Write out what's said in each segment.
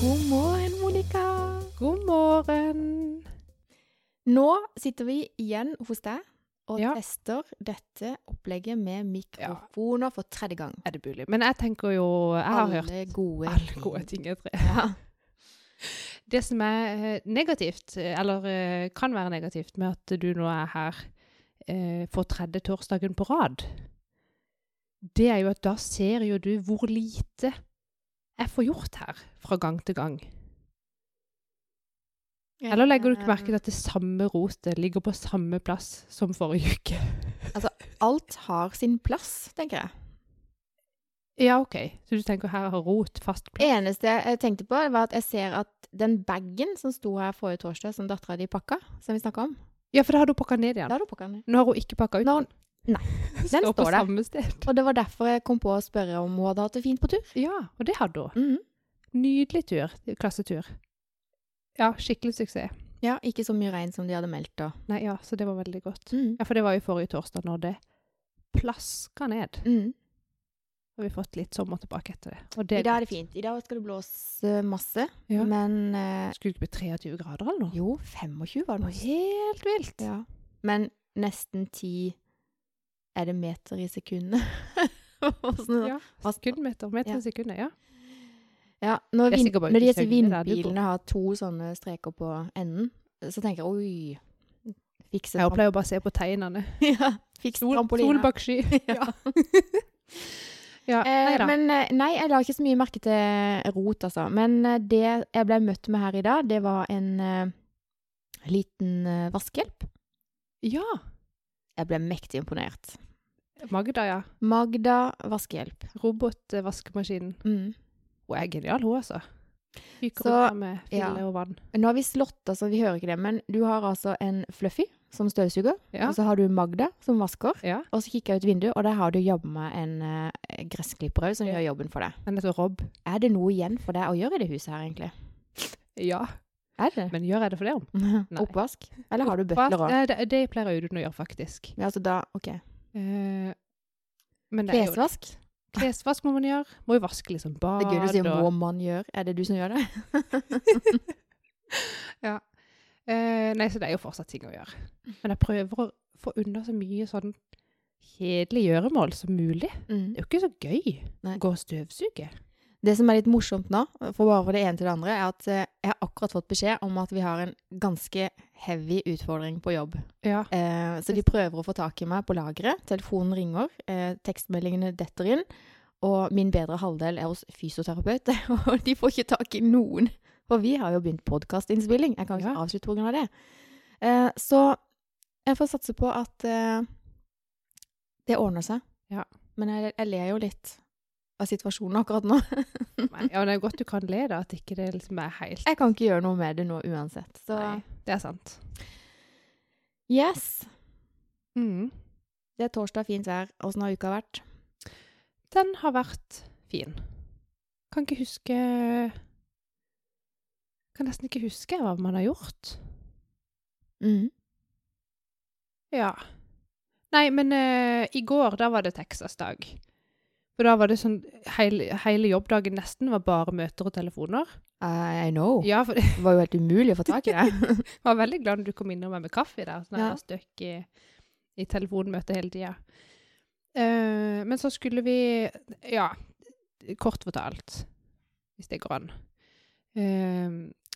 God morgen, Monica. God morgen. Nå sitter vi igjen hos deg og Ja. tester dette opplegget med mikrofoner for tredje gang. Er det mulig? Men jeg tenker jo Jeg har hørt Alle gode alle gode ting. Jeg tror. Ja. Det som er eh, negativt, eller eh, kan være negativt med at du nå er her eh, for tredje torsdagen på rad, det er jo at da ser jo du hvor lite jeg får gjort her fra gang til gang. Eller legger du ikke merke til at det samme rotet ligger på samme plass som forrige uke? Alt har sin plass, tenker jeg. Ja, OK. Så du tenker her har rot fast plass? eneste jeg tenkte på, var at jeg ser at den bagen som sto her forrige torsdag, som dattera di pakka, som vi snakka om, Ja, for da har du pakka ned da igjen. har du pakka ned. Nå har hun ikke pakka ut. Nå- Nei, den Står på står der. samme sted. Og det var derfor jeg kom på å spørre om hun hadde hatt det fint på tur. Ja, og det hadde hun. Mhm. Nydelig tur. Klassetur. Ja, skikkelig suksess. Ja, ikke så mye regn som de hadde meldt da. Nei, ja, så det var veldig godt. Mm. Ja, for det var jo forrige torsdag når det plaska ned. Mhm. Og vi fått litt sommer tilbake etter det. Det I dag er det fint. I dag skal det blåse masse, Ja. men uh, Skulle det ikke bli 23 grader eller noe? Jo, 25 var det Noe helt vilt. Ja. Men nesten 10 Er det meter i sekundet? Åssen Ja, Sekundmeter, meter Ja. i sekundet, ja. Ja, når, Det vin, sikkert bare når disse vindbilene har to sånne streker på enden, så tenker jeg oi Fikse Jeg pleier å bare se på tegnene. ja, fiks Sol, sol bak sky. Ja. Ja, nei Eh, da. men eh, nei, jeg la ikke så mye merke til rot, altså. Men eh, det jeg ble møtt med her i dag, det var en uh, liten uh, vaskehjelp. Ja. Jeg ble mektig imponert. Magda, ja. Magda vaskehjelp. Robotvaskemaskinen. Mm. Hun er genial, hun, altså. Fyker opp med fille ja. og vann. Nå har vi slått, altså, vi hører ikke det, men du har altså en Fluffy som støvsuger, Ja. og så har du Magda som vasker, ja. og så kikker jeg ut vinduet, og der har du jobba med en uh, gressklipper òg, som Ja. gjør jobben for deg. Den heter Rob. Er det noe igjen for deg å gjøre i det huset her, egentlig? Ja. Er det? Men gjør jeg det for det? om? Oppvask? Eller har du bøtler òg? Det, det pleier uten å gjøre, faktisk. Ja, altså da, ok. Uh, men det Klesvask? klesvask må man gjøre. Må jo vaske liksom bad Det er gøy du sier og må man gjøre. Er det du som gjør det? Eh, Nei, så det er jo fortsatt ting å gjøre. Men jeg prøver å få unna så mye sånn kjedelig gjøremål som mulig. Mm. Det er jo ikke så gøy Nei. å gå og støvsuge. Det som er litt morsomt nå, for bare for det ene til det andre, er at eh, jeg har akkurat fått beskjed om at vi har en ganske heavy utfordring på jobb. Ja. Eh, så de prøver å få tak i meg på lageret. Telefonen ringer, eh, tekstmeldingene detter inn. Og min bedre halvdel er hos fysioterapeut, og de får ikke tak i noen. For vi har jo begynt podkastinnspilling. Jeg kan ikke Ja. avslutte grunn av det. Eh, så jeg får satse på at eh, det ordner seg. Ja. Men jeg, jeg ler jo litt av situasjonen akkurat nå. Nei, ja, men det er godt du kan le, da. At ikke det liksom er helt Jeg kan ikke gjøre noe med det nå uansett. Så Nei, det er sant. yes. Mm. Det er torsdag, fint vær. Åssen har uka vært? Den har vært fin. Kan ikke huske Kan nesten ikke huske hva man har gjort. Mm. Ja. Nei, men uh, i går, da var det Texas-dag. For da var det sånn Hele, hele jobbdagen nesten var bare møter og telefoner. I know. Ja, det var jo helt umulig å få tak i det. jeg var veldig glad når du kom innom meg med kaffe der. Sånn at Ja. jeg var støkk i, i telefonmøte hele tida. Uh, men så skulle vi Ja, kort fortalt, hvis det går an. Eh,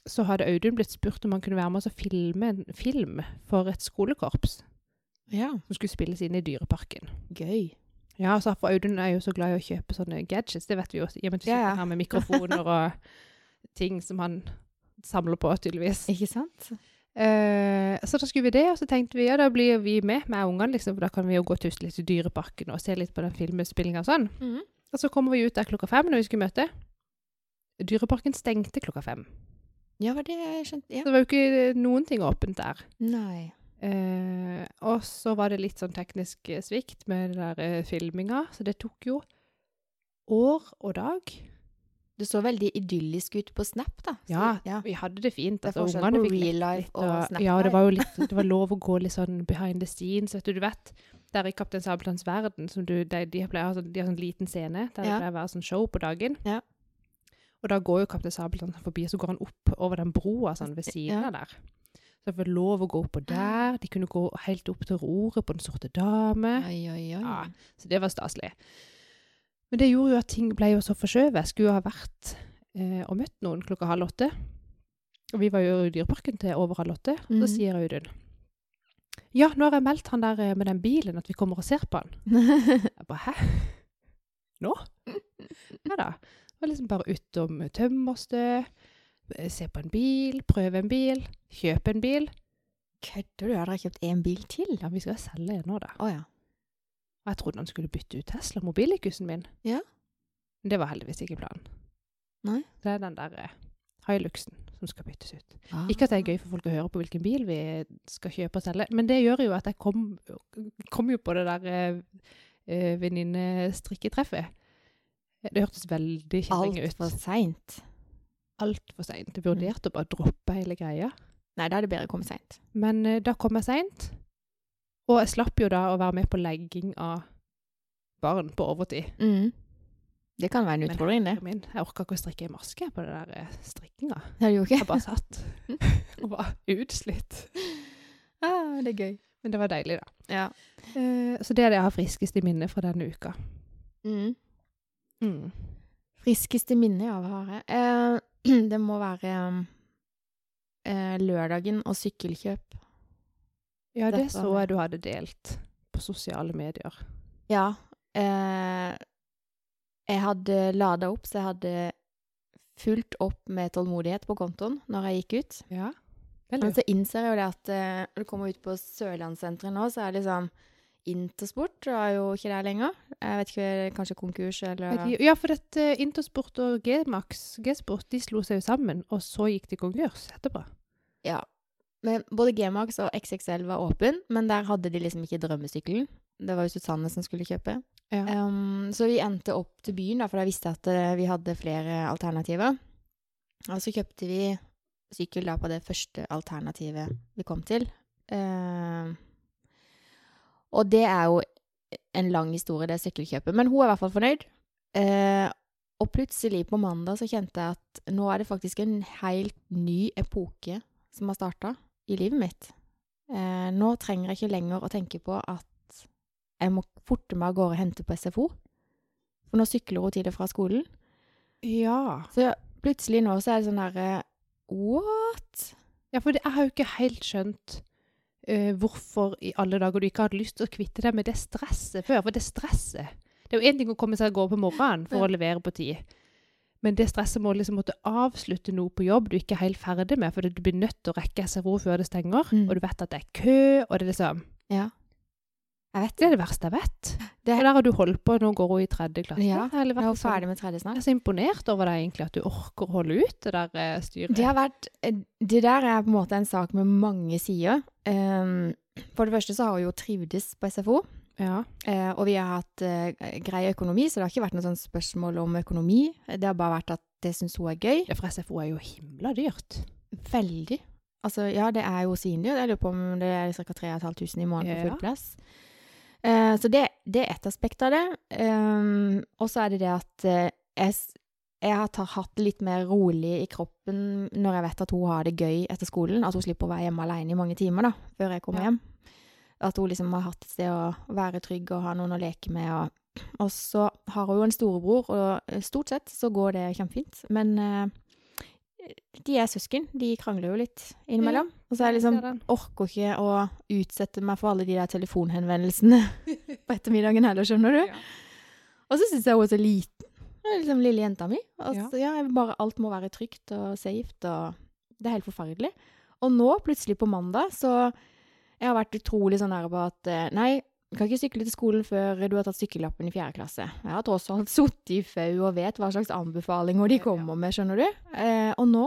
så hadde Audun blitt spurt om han kunne være med oss og filme en film for et skolekorps ja. som skulle spilles inn i Dyreparken. Gøy. Ja, så for Audun er jo så glad i å kjøpe sånne gadgets, det vet vi jo. I og med at vi sitter her med mikrofoner og ting som han samler på, tydeligvis. Ikke sant? Uh, så da skulle vi det, og så tenkte vi ja, da blir vi med med ungene, liksom, for da kan vi jo gå tusle litt i Dyreparken og se litt på den filmspillinga og sånn. Mhm. Og så kommer vi ut der klokka fem når vi skulle møte. Dyreparken stengte klokka fem. Ja, var det jeg skjønte? Ja. Så det var jo ikke noen ting åpent der. Nei. Eh, og så var det litt sånn teknisk eh, svikt med den der eh, filminga, så det tok jo år og dag Det så veldig idyllisk ut på Snap, da. Så, Ja, ja. vi hadde det fint. Det er Altså, forskjell på real life litt, og Snap Ja, det var jo litt, det var lov å gå litt sånn behind the scenes, vet du. Du vet, der i Kaptein Sabeltanns verden, som du, de, de, pleier, sånn- de har sånn liten scene, der Ja. det pleier å være sånn show på dagen. Ja. Og da går jo Kaptein Sabeltann forbi, og så går han opp over den broa sånn ved siden av der. Så det var lov å gå oppå der. De kunne gå helt opp til roret på Den sorte dame. Oi, oi, oi. Ja, så det var staselig. Men det gjorde jo at ting ble jo så forskjøvet. Jeg skulle jo ha vært eh, og møtt noen klokka halv åtte. Og vi var jo i Dyreparken til over halv åtte. Og Så sier Audun Ja, nå har jeg meldt han der eh, med den bilen at vi kommer og ser på han. Jeg bare Hæ? Nå? Ja da. Var liksom bare utom tømmerstø, eh, se på en bil, prøve en bil, kjøpe en bil. Kødder du? Har dere kjøpt en bil til? Ja, vi skal selge en nå, da. Oh, ja. Og jeg trodde han skulle bytte ut Tesla, mobilikusen min. Ja. Men det var heldigvis ikke planen. Nei. Det er den der eh, Hiluxen som skal byttes ut. Ah. Ikke at det er gøy for folk å høre på hvilken bil vi skal kjøpe og selge, men det gjør jo at jeg kom, kom jo på det der eh, eh, venninnestrikketreffet. Det hørtes veldig kjerring ut. Altfor seint. Altfor seint. Jeg vurderte å bare droppe hele greia. Nei, da er det bedre å komme seint. Men eh, da kom jeg seint, og jeg slapp jo da å være med på legging av barn på overtid. Mm. Det kan være en utfordring, det. Min, jeg orka ikke å strikke i maske på den der eh, strikkinga. Det gjorde Jeg ikke. bare satt og var utslitt. Ah, det er gøy. Men det var deilig, da. Ja. Uh, så det er det jeg har friskest i minne fra denne uka. Mm. Mm. Friskeste minne av Hare? Eh, det må være eh, lørdagen og sykkelkjøp. Ja, det Dette så jeg du hadde delt på sosiale medier. Ja. Eh, jeg hadde lada opp, så jeg hadde fulgt opp med tålmodighet på kontoen når jeg gikk ut. Ja. Men så innser jeg jo det at eh, når du kommer ut på Sørlandssenteret nå, så er det liksom Intersport er jo ikke der lenger. Jeg vet ikke, kanskje konkurs eller Ja, for dette Intersport og G-Max, G-Sport, de slo seg jo sammen, og så gikk de konkurs etterpå. Ja. Men både G-Max og XXL var åpen, men der hadde de liksom ikke drømmesykkelen. Det var jo Susanne som skulle kjøpe. Ja. Um, så vi endte opp til byen, da, for jeg visste at eh, vi hadde flere alternativer. Og så kjøpte vi sykkel da på det første alternativet vi kom til. Eh, og det er jo en lang historie, det sykkelkjøpet. Men hun er i hvert fall fornøyd. Eh, og plutselig på mandag så kjente jeg at nå er det faktisk en helt ny epoke som har starta i livet mitt. Eh, nå trenger jeg ikke lenger å tenke på at jeg må forte meg av gårde og hente på SFO. For nå sykler hun til og fra skolen. ja. Så plutselig nå så er det sånn derre What? Ja, for jeg har jo ikke helt skjønt eh, hvorfor i alle dager du ikke hadde lyst til å kvitte deg med det stresset før. For det stresset Det er jo én ting å komme seg av gårde på morgenen for Ja. å levere på tid. Men det stresset må liksom måtte avslutte noe på jobb du ikke er helt ferdig med, fordi du blir nødt til å rekke SRO før det stenger, Mm. og du vet at det er kø, og det er liksom Ja. Jeg vet Det er det verste jeg vet. Det- der har du holdt på, nå går hun i tredje klasse. Ja, Jeg er sånn- ferdig med tredje Jeg er så imponert over deg egentlig, at du orker å holde ut det der eh, styret. Det har vært eh, Det der er på en måte en sak med mange sider. Um, for det første så har hun jo trivdes på SFO. Ja. Uh, og vi har hatt uh, grei økonomi, så det har ikke vært noe sånn spørsmål om økonomi. Det har bare vært at det syns hun er gøy. Ja, For SFO er jo himla dyrt. Veldig. Altså, ja, det er jo svindyrt. Jeg lurer på om det er ca. 3500 i måneden for full plass. Eh, så det, det er ett aspekt av det. Um, og så er det det at eh, jeg, jeg har hatt det litt mer rolig i kroppen når jeg vet at hun har det gøy etter skolen. At hun slipper å være hjemme alene i mange timer da, før jeg kommer Ja. hjem. At hun liksom har hatt et sted å være trygg og ha noen å leke med. Og, og så har hun jo en storebror, og eh, stort sett så går det kjempefint. Men eh, de er søsken. De krangler jo litt innimellom. og så jeg liksom orker ikke å utsette meg for alle de der telefonhenvendelsene på ettermiddagen heller, skjønner du. Ja. Og så syns jeg hun er så liten. Liksom lille jenta mi. Altså, Ja. ja, bare alt må være trygt og safe, og det er helt forferdelig. Og nå, plutselig på mandag, så Jeg har vært utrolig sånn her på at eh, nei, du kan ikke sykle til skolen før du har tatt sykkellappen i fjerde klasse. Jeg har tross alt sittet i FAU og vet hva slags anbefalinger de kommer med, skjønner du. Eh, og nå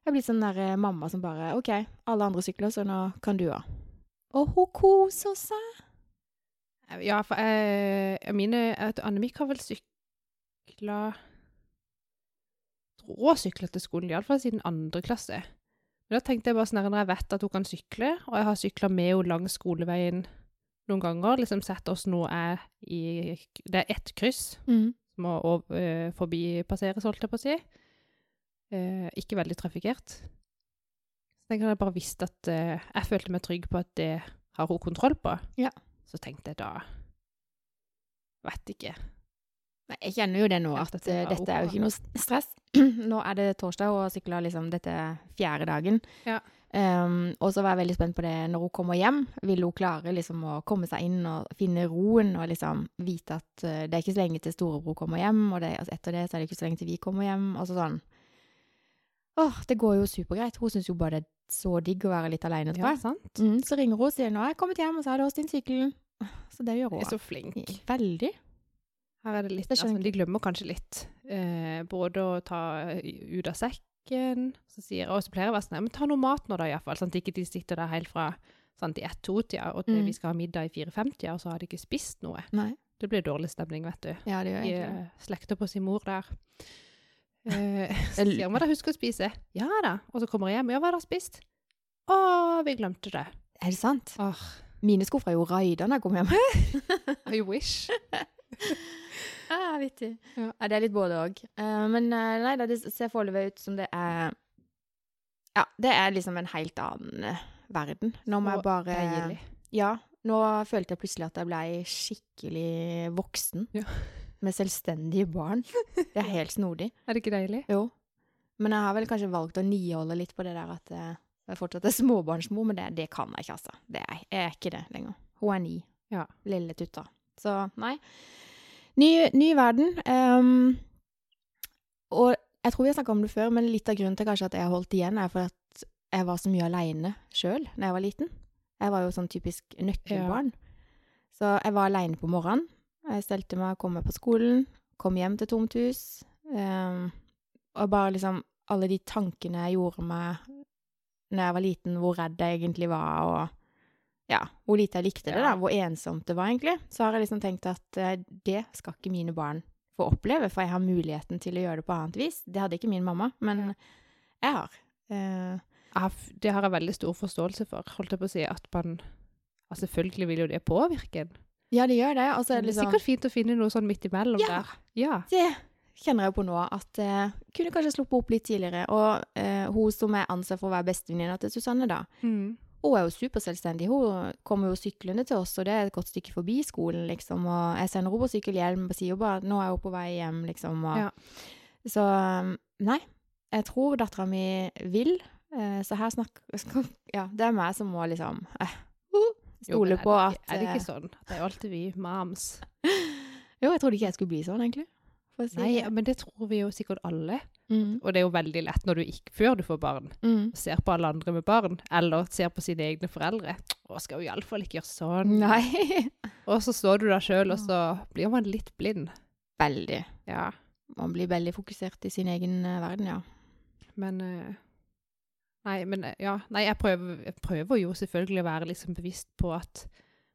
jeg er blitt sånn der eh, mamma som bare OK, alle andre sykler, så nå kan du òg. Og hun koser seg. Ja, for jeg, mine jeg vet, Annemik har vel sykla har sykle til skolen, iallfall siden andre klasse. Men da tenkte jeg bare sånn her, når jeg vet at hun kan sykle, og jeg har sykla med henne langs skoleveien noen ganger, liksom sett oss nå er i Det er ett kryss Mm. som må uh, eh, forbipasseres, holdt jeg på å si. Uh, ikke veldig trafikkert. Så tenker jeg bare visst at uh, jeg følte meg trygg på at det har hun kontroll på. Ja. Så tenkte jeg da Vet ikke. Jeg kjenner jo det nå, at dette eh, dette er jo ikke noe stress. nå er det torsdag, og sykla liksom dette er fjerde dagen. Ja. Um, og så var jeg veldig spent på det når hun kommer hjem. Vil hun klare liksom å komme seg inn og finne roen, og liksom vite at eh, det er ikke så lenge til storebror kommer hjem, og det, altså etter det så er det ikke så lenge til vi kommer hjem, og så sånn. Åh, det går jo supergreit. Hun syns jo bare det er så digg å være litt aleine, tror Ja, jeg. Mm, så ringer hun og sier 'nå har jeg kommet hjem, og så har du din sykkelen'. Så det gjør hun. er så flink. Veldig. Her er det litt Det altså, De glemmer kanskje litt. Eh, både å ta ut av sekken Så sier jeg å være sånn Men ta noe mat nå, da, iallfall. Sånn at ikke de sitter der helt fra sånn, i ett-to-tida, og Mm. vi skal ha middag i fire-fem-tida, og så har de ikke spist noe. Nei. Det blir dårlig stemning, vet du. Ja, det gjør De egentlig eh, slekter på sin mor der. Eh, så sier hun hva dere husker å spise. Ja da. Og så kommer jeg hjem. Ja, hva har dere spist? Å, vi glemte det. Er det sant? Åh, Mine skuffer er jo raida når jeg kommer hjem. I wish. Ah, vittig. Ja. Ja. det er litt både òg. men uh, nei da, det ser foreløpig ut som det er Ja, det er liksom en helt annen uh, verden. Nå må jeg bare Deilig. Ja, nå følte jeg plutselig at jeg blei skikkelig voksen. Ja. Med selvstendige barn. Det er helt snodig. Er det ikke deilig? Jo. Men jeg har vel kanskje valgt å niholde litt på det der at eh, jeg fortsatt er småbarnsmor, men det, det kan jeg ikke, altså. Det er, jeg er ikke det lenger. Hun er ni. Ja. Lille tutta. Så nei. Ny, ny verden. Um, og jeg tror vi har snakka om det før, men litt av grunnen til kanskje at jeg har holdt igjen, er for at jeg var så mye aleine sjøl da jeg var liten. Jeg var jo sånn typisk nøkkelbarn. Så jeg var aleine på morgenen. Jeg stelte meg, kom meg på skolen, kom hjem til tomt hus. Um, og bare liksom alle de tankene jeg gjorde meg når jeg var liten, hvor redd jeg egentlig var, og ja, hvor lite jeg likte det, da, hvor ensomt det var egentlig, så har jeg liksom tenkt at uh, det skal ikke mine barn få oppleve, for jeg har muligheten til å gjøre det på annet vis. Det hadde ikke min mamma, men jeg har. Uh, Det har jeg veldig stor forståelse for, holdt jeg på å si, at man altså Selvfølgelig vil jo det påvirke en. ja, det gjør det, og så er det er liksom sikkert fint å finne noe sånn midt imellom Ja. der. Ja. Det kjenner jeg på nå, at jeg kunne kanskje sluppet opp litt tidligere. Og eh, hun som jeg anser for å være bestevenninna til Susanne, da, Mm. Hun er jo superselvstendig. Hun kommer jo syklende til oss, og det er et godt stykke forbi skolen, liksom. Og jeg sender henne på sykkelhjelm og sier bare at nå er hun på vei hjem, liksom. Og, Ja. Så um, nei. Jeg tror dattera mi vil, eh, så her snakker Ja, det er meg som må liksom eh, stole på at Er det eh, ikke sånn? Det er jo alltid vi moms. Jo, jeg trodde ikke jeg skulle bli sånn, egentlig. Si Nei, men det tror vi jo sikkert alle. Mm, Og det er jo veldig lett når du ikke, før du får barn, mm. ser på alle andre med barn, eller ser på sine egne foreldre. Å, skal jo iallfall ikke gjøre sånn. Nei. Og så står du der sjøl, og så blir man litt blind. Veldig. Ja. Man blir veldig fokusert i sin egen eh, verden, ja. Men eh, Nei, men eh, ja. Nei, jeg prøver, jeg prøver jo selvfølgelig å være liksom bevisst på at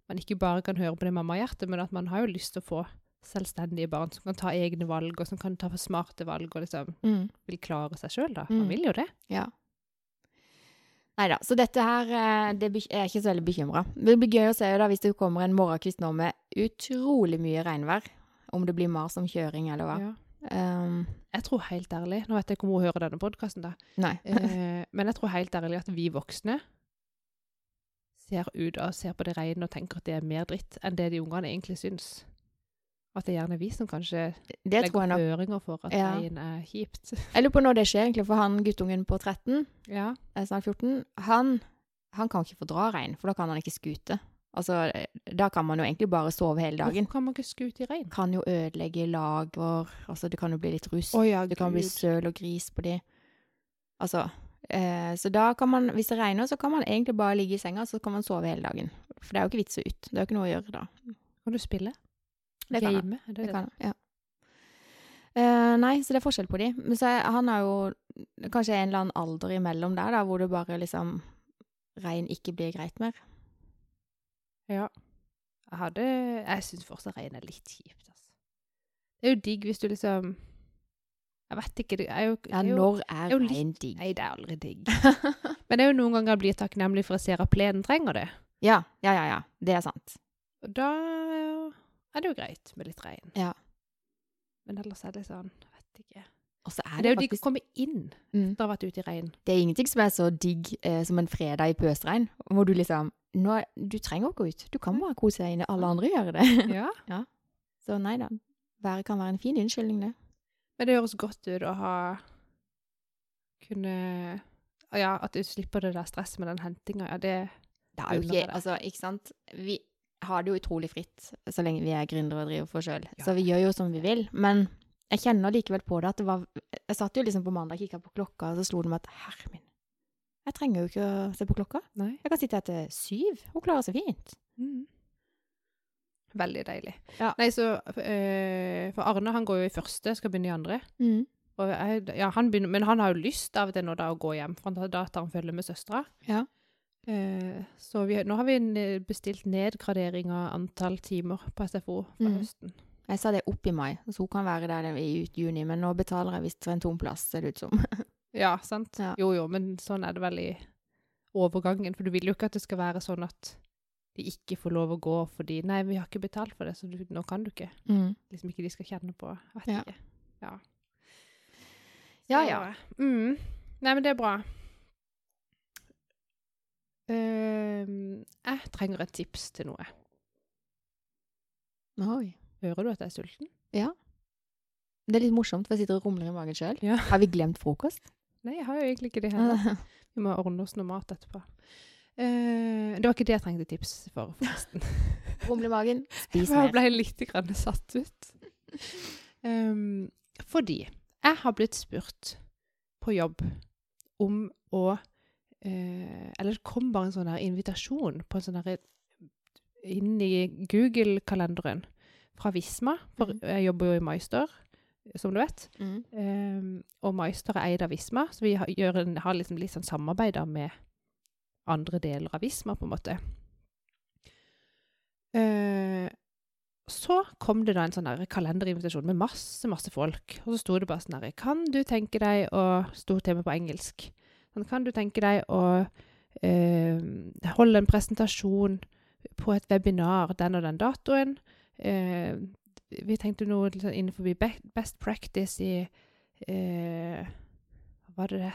man ikke bare kan høre på det mammahjertet, men at man har jo lyst til å få selvstendige barn som kan ta egne valg, og som kan ta for smarte valg, og liksom Mm. vil klare seg sjøl, da. Mm. Man vil jo det. Ja. Nei da. Så dette her eh, det jeg er ikke så veldig bekymra. Det blir gøy å se da hvis det kommer en morgenkvist nå med utrolig mye regnvær. Om det blir mas om kjøring eller hva. Ja. Um, Jeg tror helt ærlig Nå vet jeg ikke om hun hører denne podkasten, da. Eh, men jeg tror helt ærlig at vi voksne ser ut og ser på det regnet og tenker at det er mer dritt enn det de ungene egentlig syns. At det er gjerne vi som kanskje Det legger føringer for at Ja. regn er kjipt. Jeg lurer på når det skjer, egentlig, for han guttungen på 13, Ja. er snart 14, han, han kan ikke fordra regn, for da kan han ikke skute. Altså, eh, da kan man jo egentlig bare sove hele dagen. Hvorfor kan man ikke skute i regn? Kan jo ødelegge lager, altså det kan jo bli litt rust. oh, ja, Det kan bli søl og gris på de. Altså, eh, så da kan man, hvis det regner, så kan man egentlig bare ligge i senga, så kan man sove hele dagen. For det er jo ikke vits å ut. Det er jo ikke noe å gjøre da. Kan du spille? Det kan. Game? Er det kan ja. Uh, nei, så det er forskjell på de. Men så er, han har jo kanskje en eller annen alder imellom der, da, hvor det bare liksom Regn ikke blir greit mer. Ja. Jeg hadde Jeg syns fortsatt regn er litt kjipt, altså. Det er jo digg hvis du liksom Jeg vet ikke. Det er jo, Ja, er jo når er litt- regn digg? Nei, det er aldri digg. Men det er jo noen ganger jeg blir takknemlig for å se at plenen trenger det. Ja, ja, ja, ja. Det er sant. Og da er det jo greit med litt regn. Ja. Men ellers er det sånn, jeg vet ikke. Og så er Det det, er jo digg å faktisk komme inn mm, etter å ha vært ute i regn. Det er ingenting som er så digg eh, som en fredag i pøsregn, hvor du liksom nå, Du trenger å gå ut. Du kan bare kose deg inne. Alle andre gjør det. Ja. Så nei da. Været kan være en fin unnskyldning, det. Men det høres godt ut å ha kunne Ja, at du slipper det der stresset med den hentinga. Ja, det Det er jo ikke. Altså, ikke sant. Vi har det jo utrolig fritt så lenge vi er gründere og driver for oss sjøl. Ja. Så vi gjør jo som vi vil. Men jeg kjenner likevel på det at det var Jeg satt jo liksom på mandag og kikka på klokka, og så slo det meg at herre min, jeg trenger jo ikke å se på klokka. Nei. Jeg kan sitte her til syv. Hun klarer seg fint. Mm. Veldig deilig. Ja. Nei, så øh, For Arne, han går jo i første, skal begynne i andre. Mm. Jeg, ja, han begynner, men han har jo lyst av og til nå da å gå hjem, for han tar han følger med søstera. Ja. Eh, så vi, nå har vi bestilt nedgradering av antall timer på SFO for mm. høsten. Jeg sa det opp i mai, så hun kan være der i ut juni, men nå betaler jeg visst for en tom plass, ser det ut som. Ja, sant? Ja. Jo, jo, men sånn er det vel i overgangen. For du vil jo ikke at det skal være sånn at de ikke får lov å gå fordi Nei, vi har ikke betalt for det, så du, nå kan du ikke. Mm. Liksom ikke de skal kjenne på at vet Ja. Ja. Ja, ja. Mm. Nei, men det er bra. Jeg trenger et tips til noe. Oi. Hører du at jeg er sulten? Ja. Det er litt morsomt, for jeg sitter og rumler i magen sjøl. Ja. Har vi glemt frokost? Nei, jeg har jo egentlig ikke det heller. Vi må ordne oss noe mat etterpå. Uh, det var ikke det jeg trengte tips for, forresten. Rumle i magen, spis mer. Jeg ble litt grann satt ut. Um, fordi jeg har blitt spurt på jobb om å eh, Eller det kom bare en sånn invitasjon på en sånn inn i Google-kalenderen fra Visma. For Mhm. jeg jobber jo i Meister, som du vet. Mm. Ehm, og Meister er eid av Visma, så vi har, en, har liksom litt sånn samarbeid med andre deler av Visma, på en måte. Eh, så kom det da en sånn der kalenderinvitasjon med masse, masse folk. Og så sto det bare sånn her Kan du tenke deg å Sto til meg på engelsk. Sånn, kan du tenke deg å eh, holde en presentasjon på et webinar den og den datoen? Eh, vi tenkte noe sånn innenfor best practice i eh, var det?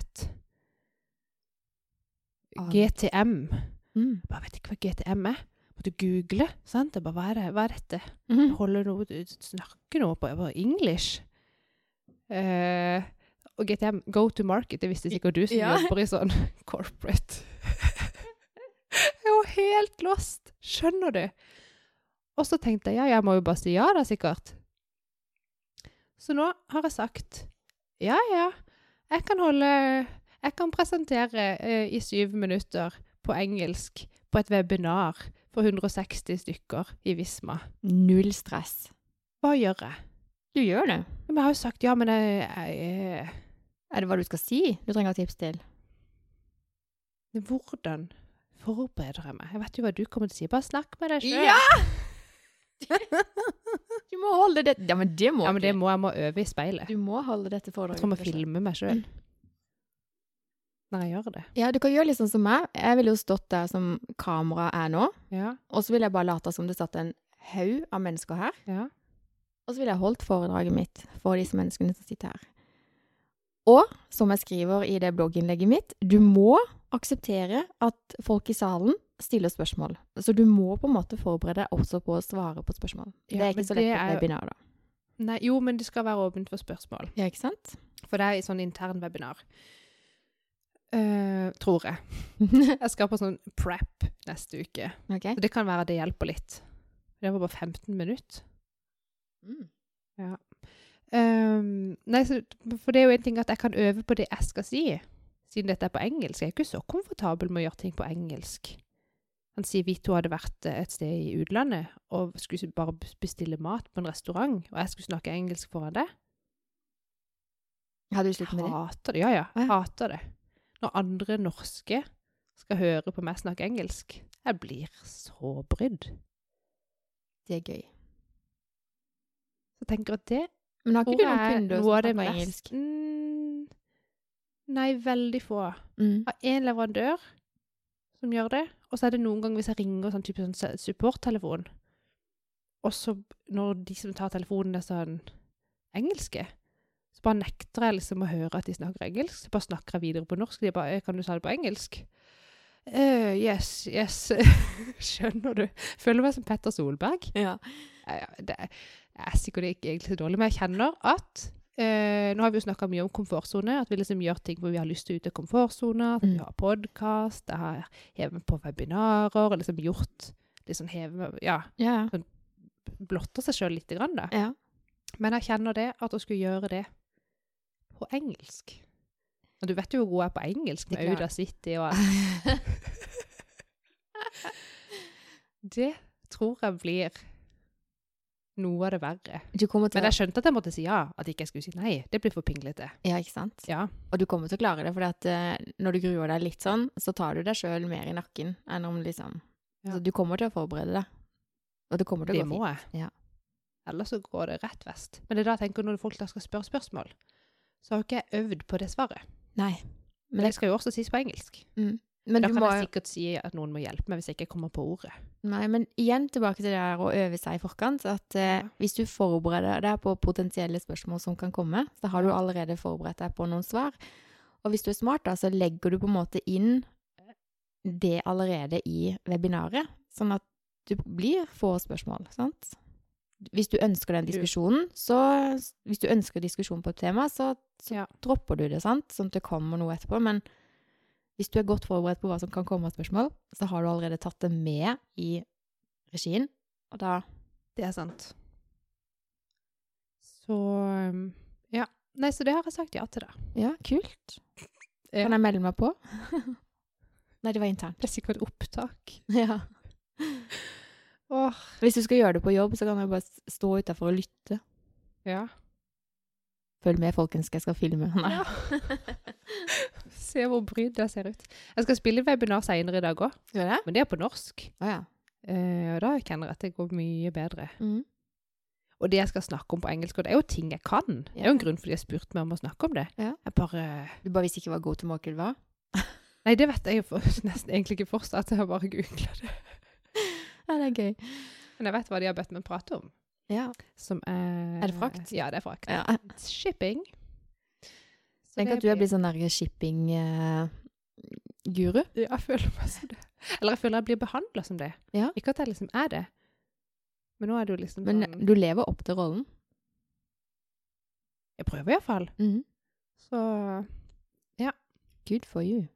Ah. GTM. Mm. Jeg bare vet ikke hva GTM er. Måtte google. sant? Jeg bare, hva er, det? hva er dette? Mhm. Holde noe, snakke noe på, på english? Eh, og GTM, go to market, det visste sikkert du som Ja. jobber i sånn corporate. jeg jo helt lost, skjønner du? Og så tenkte jeg, ja, jeg må jo bare si ja da, sikkert. Så nå har jeg sagt, ja, ja, jeg kan holde, jeg kan presentere eh, i syv minutter på engelsk på et webinar for 160 stykker i Visma. Null stress. Hva gjør jeg? Du gjør det. Men jeg har jo sagt ja, men jeg, jeg, Er det hva du skal si du trenger tips til? Hvordan forbereder jeg meg? Jeg vet jo hva du kommer til å si. Bare snakk med deg sjøl. Ja! Du må holde det Ja, men det må Ja, men det må jeg må øve i speilet. Du må holde dette foredraget. Jeg tror jeg må filme meg sjøl når jeg gjør det. Ja, du kan gjøre litt sånn som meg. Jeg ville jo stått der som kameraet er nå, Ja, og så ville jeg bare late som det satt en haug av mennesker her. ja. Og så ville jeg holdt foredraget mitt for disse menneskene som sitter her. Og som jeg skriver i det blogginnlegget mitt, du må akseptere at folk i salen stiller spørsmål. Så du må på en måte forberede deg også på å svare på spørsmål. det er ikke så lett på et webinar, da. Nei, jo, men det skal være åpent for spørsmål. Ja, ikke sant? For det er i sånn intern webinar. Uh, tror jeg. Jeg skal på sånn prep neste uke. Okay. Så det kan være det hjelper litt. Det var bare 15 minutter. Mm. Ehm, nei, så, for det er jo en ting at jeg kan øve på det jeg skal si, siden dette er på engelsk. Jeg er ikke så komfortabel med å gjøre ting på engelsk. Han sier vi to hadde vært eh, et sted i utlandet og skulle bare bestille mat på en restaurant, og jeg skulle snakke engelsk foran det. Hadde du slitt med det? Hater det. Ja, ja. Ja. Hater det. Når andre norske skal høre på meg snakke engelsk. Jeg blir så brydd. Det er gøy. Så jeg tenker at det Men har ikke du noen kunder som snakker mest- engelsk? Mm, nei, veldig få. Mm. Har én leverandør som gjør det, og så er det noen ganger hvis jeg ringer sånn type sånn supporttelefon, og så når de som tar telefonen er sånn engelske, så bare nekter jeg liksom å høre at de snakker engelsk. Så bare snakker jeg videre på norsk. De bare «Eh, 'Kan du ta det på engelsk?' Uh, yes, yes. Skjønner du? Føler meg som Petter Solberg. Ja, det er, er sikkert ikke egentlig så dårlig, men jeg kjenner at eh, Nå har vi jo snakka mye om komfortsone, at vi liksom gjør ting hvor vi har lyst til å ut av komfortsona. At vi Mm. har podkast, jeg har hevet meg på webinarer, og liksom gjort liksom heve, Ja. Ja, Sånn, blotter seg sjøl lite grann, da. ja. Men jeg kjenner det, at å skulle gjøre det på engelsk Og du vet jo hvor god jeg er på engelsk, med. Auda City og Det tror jeg blir noe av det verre. Men jeg skjønte at jeg måtte si ja, at ikke jeg skulle si nei. Det blir for pinglete. Ja, ikke sant? Ja. Og du kommer til å klare det, for når du gruer deg litt sånn, så tar du deg sjøl mer i nakken enn om liksom Ja. Så du kommer til å forberede deg. Og det kommer til Det å gå må jeg. Ja. Ellers så går det rett vest. Men det er da jeg tenker når folk da skal spørre spørsmål, så har jo ikke jeg øvd på det svaret. Nei. Men Men, det skal jo også sies på engelsk. mm. Men da du kan må jeg sikkert si at noen må hjelpe meg hvis jeg ikke kommer på ordet. Nei, men igjen tilbake til det der å øve seg i forkant. At eh, hvis du forbereder deg på potensielle spørsmål som kan komme, så har du allerede forberedt deg på noen svar. Og hvis du er smart, da, så legger du på en måte inn det allerede i webinaret, sånn at du blir få spørsmål, sant? Hvis du ønsker den diskusjonen, så Hvis du ønsker diskusjon på et tema, så, så Ja. dropper du det, sant? Sånn at det kommer noe etterpå. Men hvis du er godt forberedt på hva som kan komme av spørsmål, så har du allerede tatt det med i regien, og da Det er sant. Så um, ja. Nei, så det har jeg sagt ja til, da. Ja, kult. Ja. Kan jeg melde meg på? Nei, det var internt. Det er sikkert opptak. Ja. Åh, Hvis du skal gjøre det på jobb, så kan du bare stå utafor og lytte. ja. Følg med, folkens, jeg skal filme. Nei. Ja. Se hvor bryd det ser ut. Jeg skal spille webinar senere i dag òg, ja, men det er på norsk. Ah, ja. Eh, og da kjenner jeg at det går mye bedre. Mm. Og det jeg skal snakke om på engelsk, og det er jo ting jeg kan. Det er jo en grunn for de har spurt meg om å snakke om det. Ja. Jeg bare Du bare visste ikke hva go to market var? Nei, det vet jeg jo nesten egentlig ikke fortsatt. Jeg har bare googla det. Ja, det er gøy. Men jeg vet hva de har bedt meg prate om. Ja. Som er Er det frakt? Ja, det er frakt. ja. Shipping. Tenk at du er blitt sånn shipping-guru. Ja, jeg føler meg som det. Eller jeg føler jeg blir behandla som det. Ja. Ikke at jeg liksom er det. Men nå er det jo liksom Men sånn du lever opp til rollen. Jeg prøver iallfall. Mm. Så, ja. Good for you.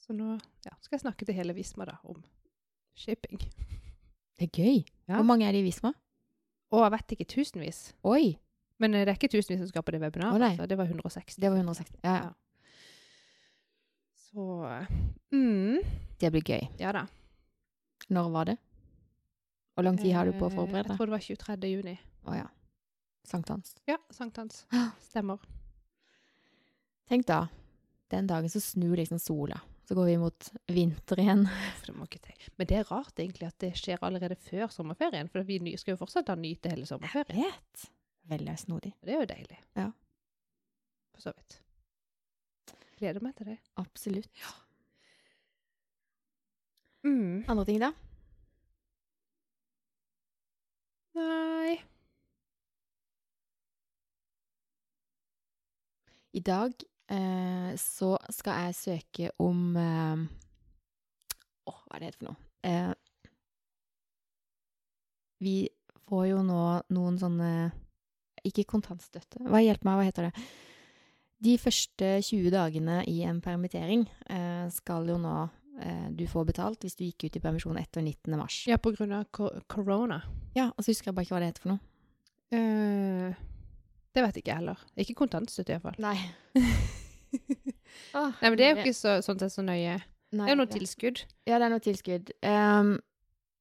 så nå ja, skal jeg snakke til hele Visma da, om shipping. Det er gøy. Ja. Hvor mange er det i Visma? Å, jeg vet ikke tusenvis. Oi, Men det er ikke tusenvis som skal på det webinaret. Altså. Det var 160. det var 160. Ja, ja. Så mm, Det blir gøy. Ja da. Når var det? Hvor lang tid har du på å Eh, forberede Jeg tror det var 23. juni. Å ja. Sankthans. Ja, sankthans. Stemmer. Tenk da, den dagen så snur liksom sola. Så går vi mot vinter igjen. Det må ikke tenke. Men det er rart egentlig at det skjer allerede før sommerferien. For vi skal jo fortsatt da nyte hele sommerferien. Vet. Veldig snodig. Det er jo deilig. Ja. For så vidt. Gleder meg til det. Absolutt. Mm. Andre ting da? Nei I dag eh, så skal jeg søke om eh, Åh, hva er det heter for noe? Eh, vi får jo nå noen sånne Ikke kontantstøtte. Hva hjelper meg, hva heter det? De første 20 dagene i en permittering eh, skal jo nå eh, du få betalt hvis du gikk ut i permisjon etter 19. mars. Ja, på grunn av korona. Ja, og så husker jeg bare ikke hva det heter for noe. Eh, det vet ikke jeg heller. Ikke kontantstøtte, iallfall. Nei. Nei, men det er jo ikke så, sånn sett så nøye. Nei, Det er jo noe tilskudd. Ja, det er noe tilskudd. Ehm,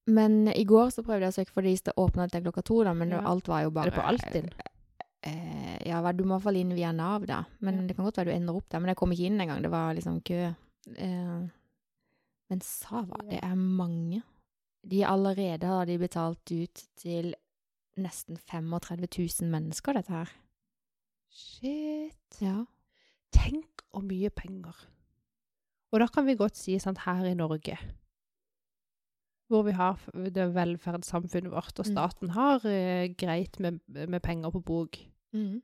men i går så prøvde jeg å søke for fordi det åpna til klokka to, da, men Ja. alt var jo bare Er det på Altinn? Eh, ja, du må iallfall inn via Nav, da. Men Ja. det kan godt være du ender opp der. Men jeg kom ikke inn engang. Det var liksom kø. Eh, men Sava, det er mange. De allerede har de betalt ut til nesten 35 000 mennesker, dette her. Shit. Ja. Tenk hvor mye penger. Og da kan vi godt si sånn her i Norge, hvor vi har det velferdssamfunnet vårt, og Mm. staten har eh, greit med, med penger på bok, Mm.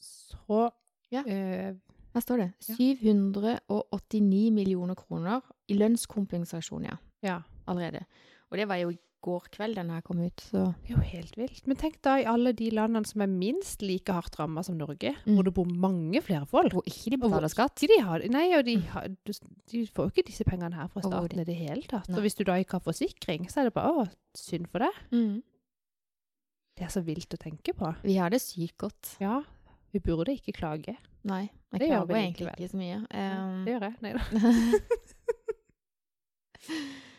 så Ja. eh, Her står det 789 millioner kroner i lønnskompensasjon, ja. ja. Allerede. Og det var jo går kveld den her kom ut, så Det er jo helt vilt. Men tenk da i alle de landene som er minst like hardt ramma som Norge, Mm. hvor det bor mange flere folk. Hvor ikke de betaler skatt. de har, nei, og de, Mm. har, de får jo ikke disse pengene her fra staten i det hele tatt. Nei. Og hvis du da ikke har forsikring, så er det bare å, synd for deg. Mm. Det er så vilt å tenke på. Vi har det sykt godt. Ja, vi burde ikke klage. Nei, jeg Det klager egentlig ikke så mye. Um, Det gjør jeg. Nei da.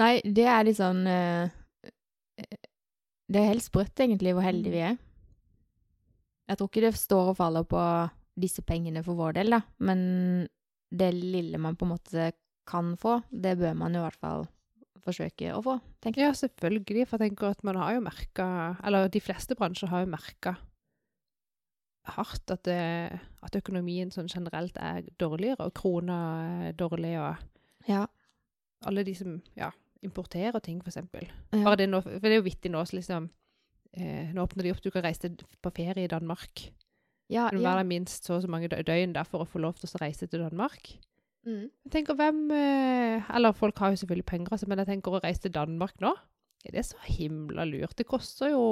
Nei, det er litt sånn eh, Det er helt sprøtt, egentlig, hvor heldige vi er. Jeg tror ikke det står og faller på disse pengene for vår del, da. Men det lille man på en måte kan få, det bør man i hvert fall forsøke å få, tenker jeg. Ja, selvfølgelig. For jeg tenker at man har jo merka Eller de fleste bransjer har jo merka hardt at, det, at økonomien sånn generelt er dårligere, og krona er dårlig, og Ja. alle de som ja, importerer ting, eksempel. ja. Bare det nå, for det er jo vittig nå, så liksom eh, Nå åpner de opp, du kan reise på ferie i Danmark. ja, Du må være der minst så og så mange døgn der for å få lov til å reise til Danmark. Mm. Jeg tenker hvem eh, Eller folk har jo selvfølgelig penger, altså, men jeg tenker å reise til Danmark nå Er det så himla lurt? Det koster jo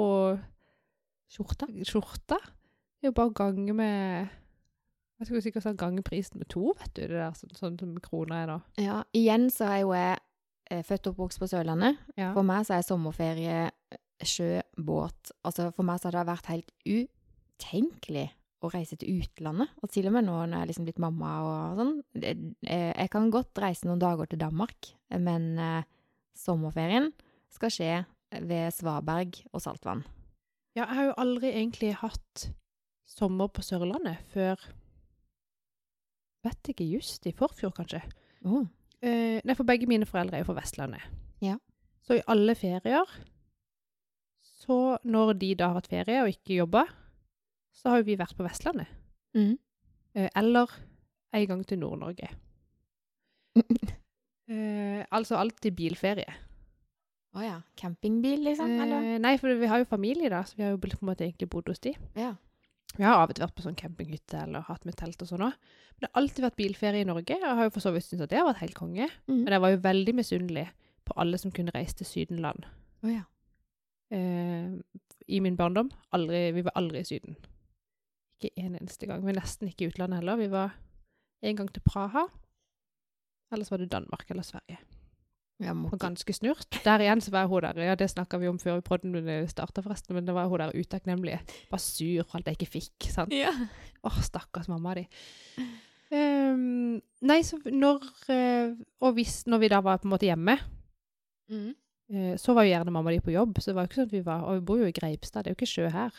Skjorta. skjorta. Det er jo bare å gange med Jeg skulle sikkert sagt gange prisen med to, vet du. Det der sånn, sånn som krona er nå. Ja, igjen så er jo jeg født og oppvokst på Sørlandet. Ja. For meg så er sommerferie eh, sjø, båt. Altså for meg så har det vært helt utenkelig å reise til utlandet. Og til og med nå når jeg er liksom blitt mamma og sånn. eh, Jeg kan godt reise noen dager til Danmark, men eh, sommerferien skal skje ved Svaberg og Saltvann. ja, jeg har jo aldri egentlig hatt sommer på Sørlandet før Vet ikke, just i forfjor, kanskje. Oh. Eh, nei, for begge mine foreldre er jo fra Vestlandet. Ja. Så i alle ferier, så når de da har hatt ferie og ikke jobba, så har jo vi vært på Vestlandet. Mm. Eh, eller en gang til Nord-Norge. Eh, altså alltid bilferie. Å ja. Campingbil, liksom? Eller? Eh, nei, for vi har jo familie, da, så vi har jo på en måte egentlig bodd hos de. Ja. Vi har av og til vært på sånn campinghytte eller hatt med telt og sånn òg. Men det har alltid vært bilferie i Norge. og Jeg har jo for så vidt syntes at det har vært helt konge. Mm. Men jeg var jo veldig misunnelig på alle som kunne reise til Sydenland. Oh, ja. Eh, I min barndom. Aldri, vi var aldri i Syden. Ikke en eneste gang. Vi var nesten ikke i utlandet heller. Vi var en gang til Praha. Ellers var det Danmark eller Sverige. Ja, Og ganske snurt. Der igjen så var hun der. Ja, det snakka vi om før podden starta, forresten. Men det var hun der utakknemlige. Bare sur for alt jeg ikke fikk. sant? Ja. Åh, stakkars mamma di. Um, nei, så når eh, Og hvis, når vi da var på en måte hjemme, Mm. eh, så var jo gjerne mamma di på jobb. Så det var jo ikke sånn at vi var Og vi bor jo i Greipstad, det er jo ikke sjø her.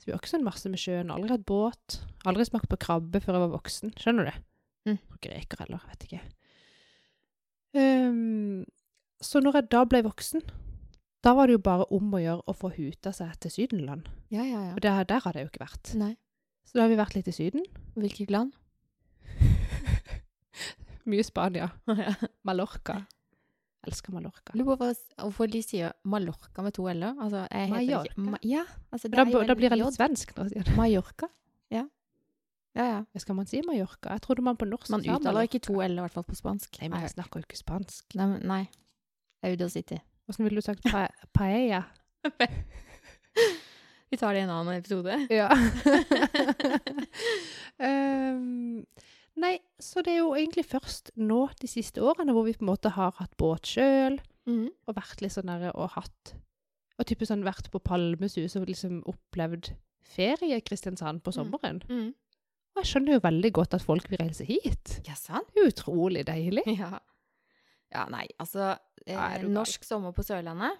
Så vi har ikke sånn masse med sjøen. Aldri hatt båt. Aldri smakt på krabbe før jeg var voksen. Skjønner du? Mm. Greker heller, vet ikke. Ehm, så når jeg da ble voksen, da var det jo bare om å gjøre å få huta seg til Sydenland. Ja, ja, ja. Og der, der hadde jeg jo ikke vært. Nei. Så da har vi vært litt i Syden. Hvilket land? Mye Spania. Mallorca. Jeg Elsker Mallorca. Lurer på hvorfor- de sier Mallorca med to l-er. Altså, jeg heter Mallorca? Ikke, ma ja, altså det Da, da blir jeg litt svensk jeg sier det. Mallorca. Ja. Ja, Hva Skal man si Mallorca? Jeg trodde man på norsk Man uttaler ikke to l, i hvert fall på spansk. Nei, men jeg snakker jo ikke spansk. nei, nei. Auder City. Hvordan ville du sagt pa paella? Vi tar det i en annen episode. Ja. um, nei, så det er jo egentlig først nå de siste årene hvor vi på en måte har hatt båt sjøl, mm. og vært litt sånn der og hatt Og typisk sånn vært på Palmesus og liksom opplevd ferie i Kristiansand på sommeren. Mm. sommeren. Og jeg skjønner jo veldig godt at folk vil reise hit. Ja, sant? Det er jo utrolig deilig. Ja. ja, nei, altså eh, er? Norsk sommer på Sørlandet.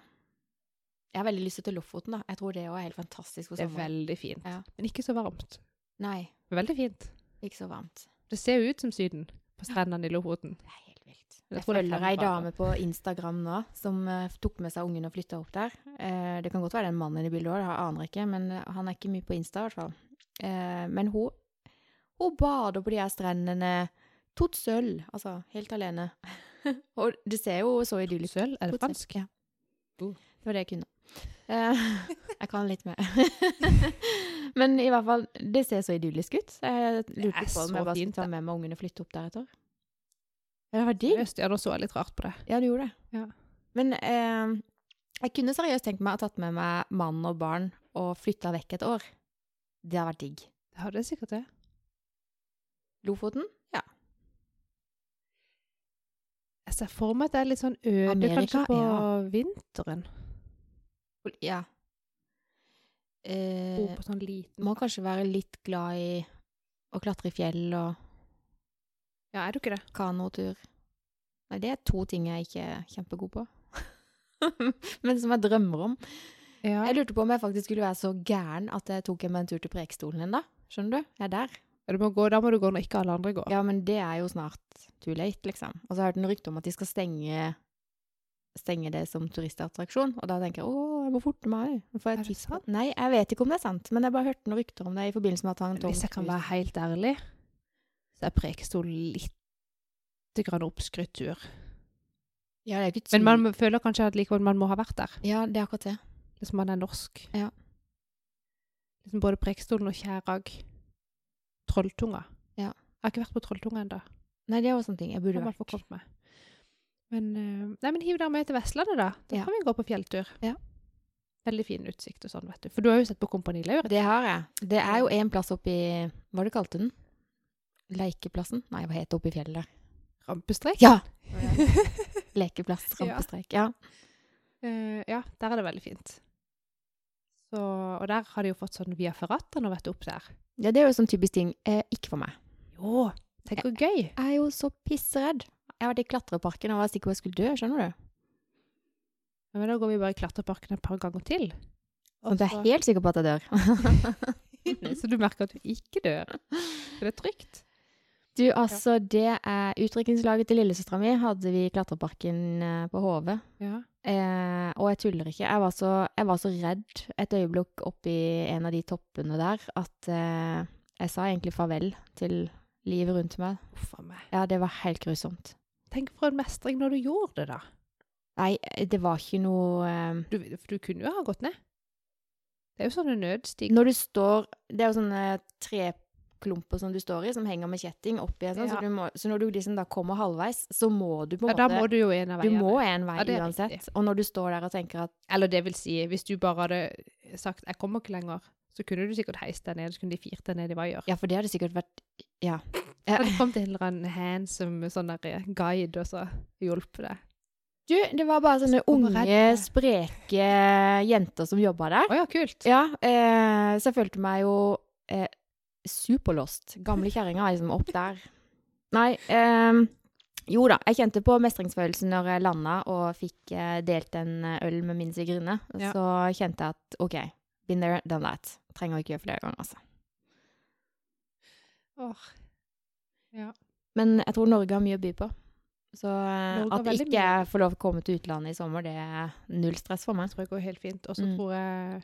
Jeg har veldig lyst til Lofoten, da. Jeg tror det òg er helt fantastisk på Det er veldig fint. Ja. Men ikke så varmt. Nei, Veldig fint. ikke så varmt. Det ser jo ut som Syden på strendene i Lofoten. Det er helt vilt. Jeg Jeg er følger ei dame på Instagram nå som uh, tok med seg ungen og flytta opp der. Uh, det kan godt være den mannen i bildet òg, det aner jeg ikke, men eh, han er ikke mye på Insta i hvert fall. Uh, men hun, hun bader på de her strendene tot sølv, altså helt alene. og det ser jo så idyllisk ut. Sølv? Er det fransk? Ja. Uh. Det var det jeg kunne. Eh, jeg kan litt mer. Men i hvert fall, det ser så idyllisk ut. Jeg lurte på om jeg bare skulle ta med meg ungene og flytte opp deretter. Ja, det var digg. Ja, nå så jeg litt rart på det. Ja, du gjorde det. Ja. Men eh, jeg kunne seriøst tenkt meg å ha tatt med meg mann og barn og flytta vekk et år. Det har vært digg. Det hadde jeg sikkert det. Lofoten? Ja. Jeg ser for meg at det er litt sånn øde Amerika, kanskje på ja. vinteren. Ja. Bo Eh, på sånn liten må kanskje være litt glad i å klatre i fjell og Ja, er du ikke det? kanotur. Nei, det er to ting jeg ikke er kjempegod på. Men som jeg drømmer om. Ja. Jeg lurte på om jeg faktisk skulle være så gæren at jeg tok meg en tur til Preikestolen ennå. Skjønner du? Jeg er der. Må gå, da må du gå når ikke alle andre går. Ja, men det er jo snart too late, liksom. Og så har jeg hørt en rykte om at de skal stenge, stenge det som turistattraksjon. Og da tenker jeg å, jeg må forte meg. Jeg Er det sant? Nei, jeg vet ikke om det er sant, men jeg bare hørte noen rykter om det i forbindelse med at han Hvis jeg kan være helt ærlig, så er Prekestol litt grann oppskrytt tur. Ja, det er ikke Men man føler kanskje at likevel man må ha vært der. Ja, det er akkurat det. Liksom man er norsk. Ja. Liksom både Prekestolen og Kjærag. Trolltunga. Ja. Jeg har ikke vært på Trolltunga ennå. Nei, det er også en ting jeg burde jeg vært. Men, eh, nei, men hiv deg med til Vestlandet, da. Da Ja. kan vi gå på fjelltur. Ja. Veldig fin utsikt og sånn, vet du. For du har jo sett på Kompani Lauritz. Det har jeg. Det er jo en plass oppi Hva du kalte den? Leikeplassen? Nei, hva het det oppi fjellet der? Rampestrek. Ja! Lekeplass, Ja. rampestrek. Ja. Uh, ja, der er det veldig fint. Så, og der har de jo fått sånn via ferrata nå, vet du, opp der. ja, det er jo sånn typisk ting. Eh, ikke for meg. Jo, tenk hvor gøy. Jeg er jo så pisseredd. Jeg har vært i klatreparken og var sikker på at jeg skulle dø, skjønner du? Ja, Men da går vi bare i klatreparken et par ganger til. Og du er helt sikker på at jeg dør. så du merker at du ikke dør. Så det er trygt. Du, altså, det er utdrikningslaget til lillesøstera mi hadde vi i klatreparken eh, på Hove. Ja. Eh, og jeg tuller ikke. Jeg var, så, jeg var så redd et øyeblikk oppi en av de toppene der at eh, jeg sa egentlig farvel til livet rundt meg. Uff meg. Ja, det var helt grusomt. Tenk for en mestring når du gjorde det, da. Nei, det var ikke noe eh, Du, for du kunne jo ha gått ned. Det er jo sånne nødstiger. Når du står Det er jo sånne treklumper som du står i, som henger med kjetting oppi sånn, Ja. så, må, så når du liksom da kommer halvveis, så må du på en Ja, da måte må du jo en av Du må en vei Ja, uansett. riktig. Og når du står der og tenker at Eller det vil si, hvis du bare hadde sagt 'jeg kommer ikke lenger', så kunne du sikkert heist deg ned, så kunne de firt deg ned i vaier. Ja, for det hadde sikkert vært Ja. Jeg hadde det kommet en eller annen handsome sånn der guide og så hjulpet deg. Du, det var bare sånne unge, spreke jenter som jobba der. Å ja, kult. Ja, eh, så jeg følte meg jo eh, superlost. Gamle er liksom opp der. Nei, eh, jo da, jeg kjente på mestringsfølelsen når jeg landa og fikk eh, delt en eh, øl med min svigerinne. Ja. Så kjente jeg at OK, been there, done that. Trenger ikke gjøre flere ganger, altså. Åh. Men jeg tror Norge har mye å by på. Så eh, Norge at ikke jeg får lov til å komme til utlandet i sommer, det er null stress for meg. Jeg tror jeg går helt fint. Og så Mm. tror jeg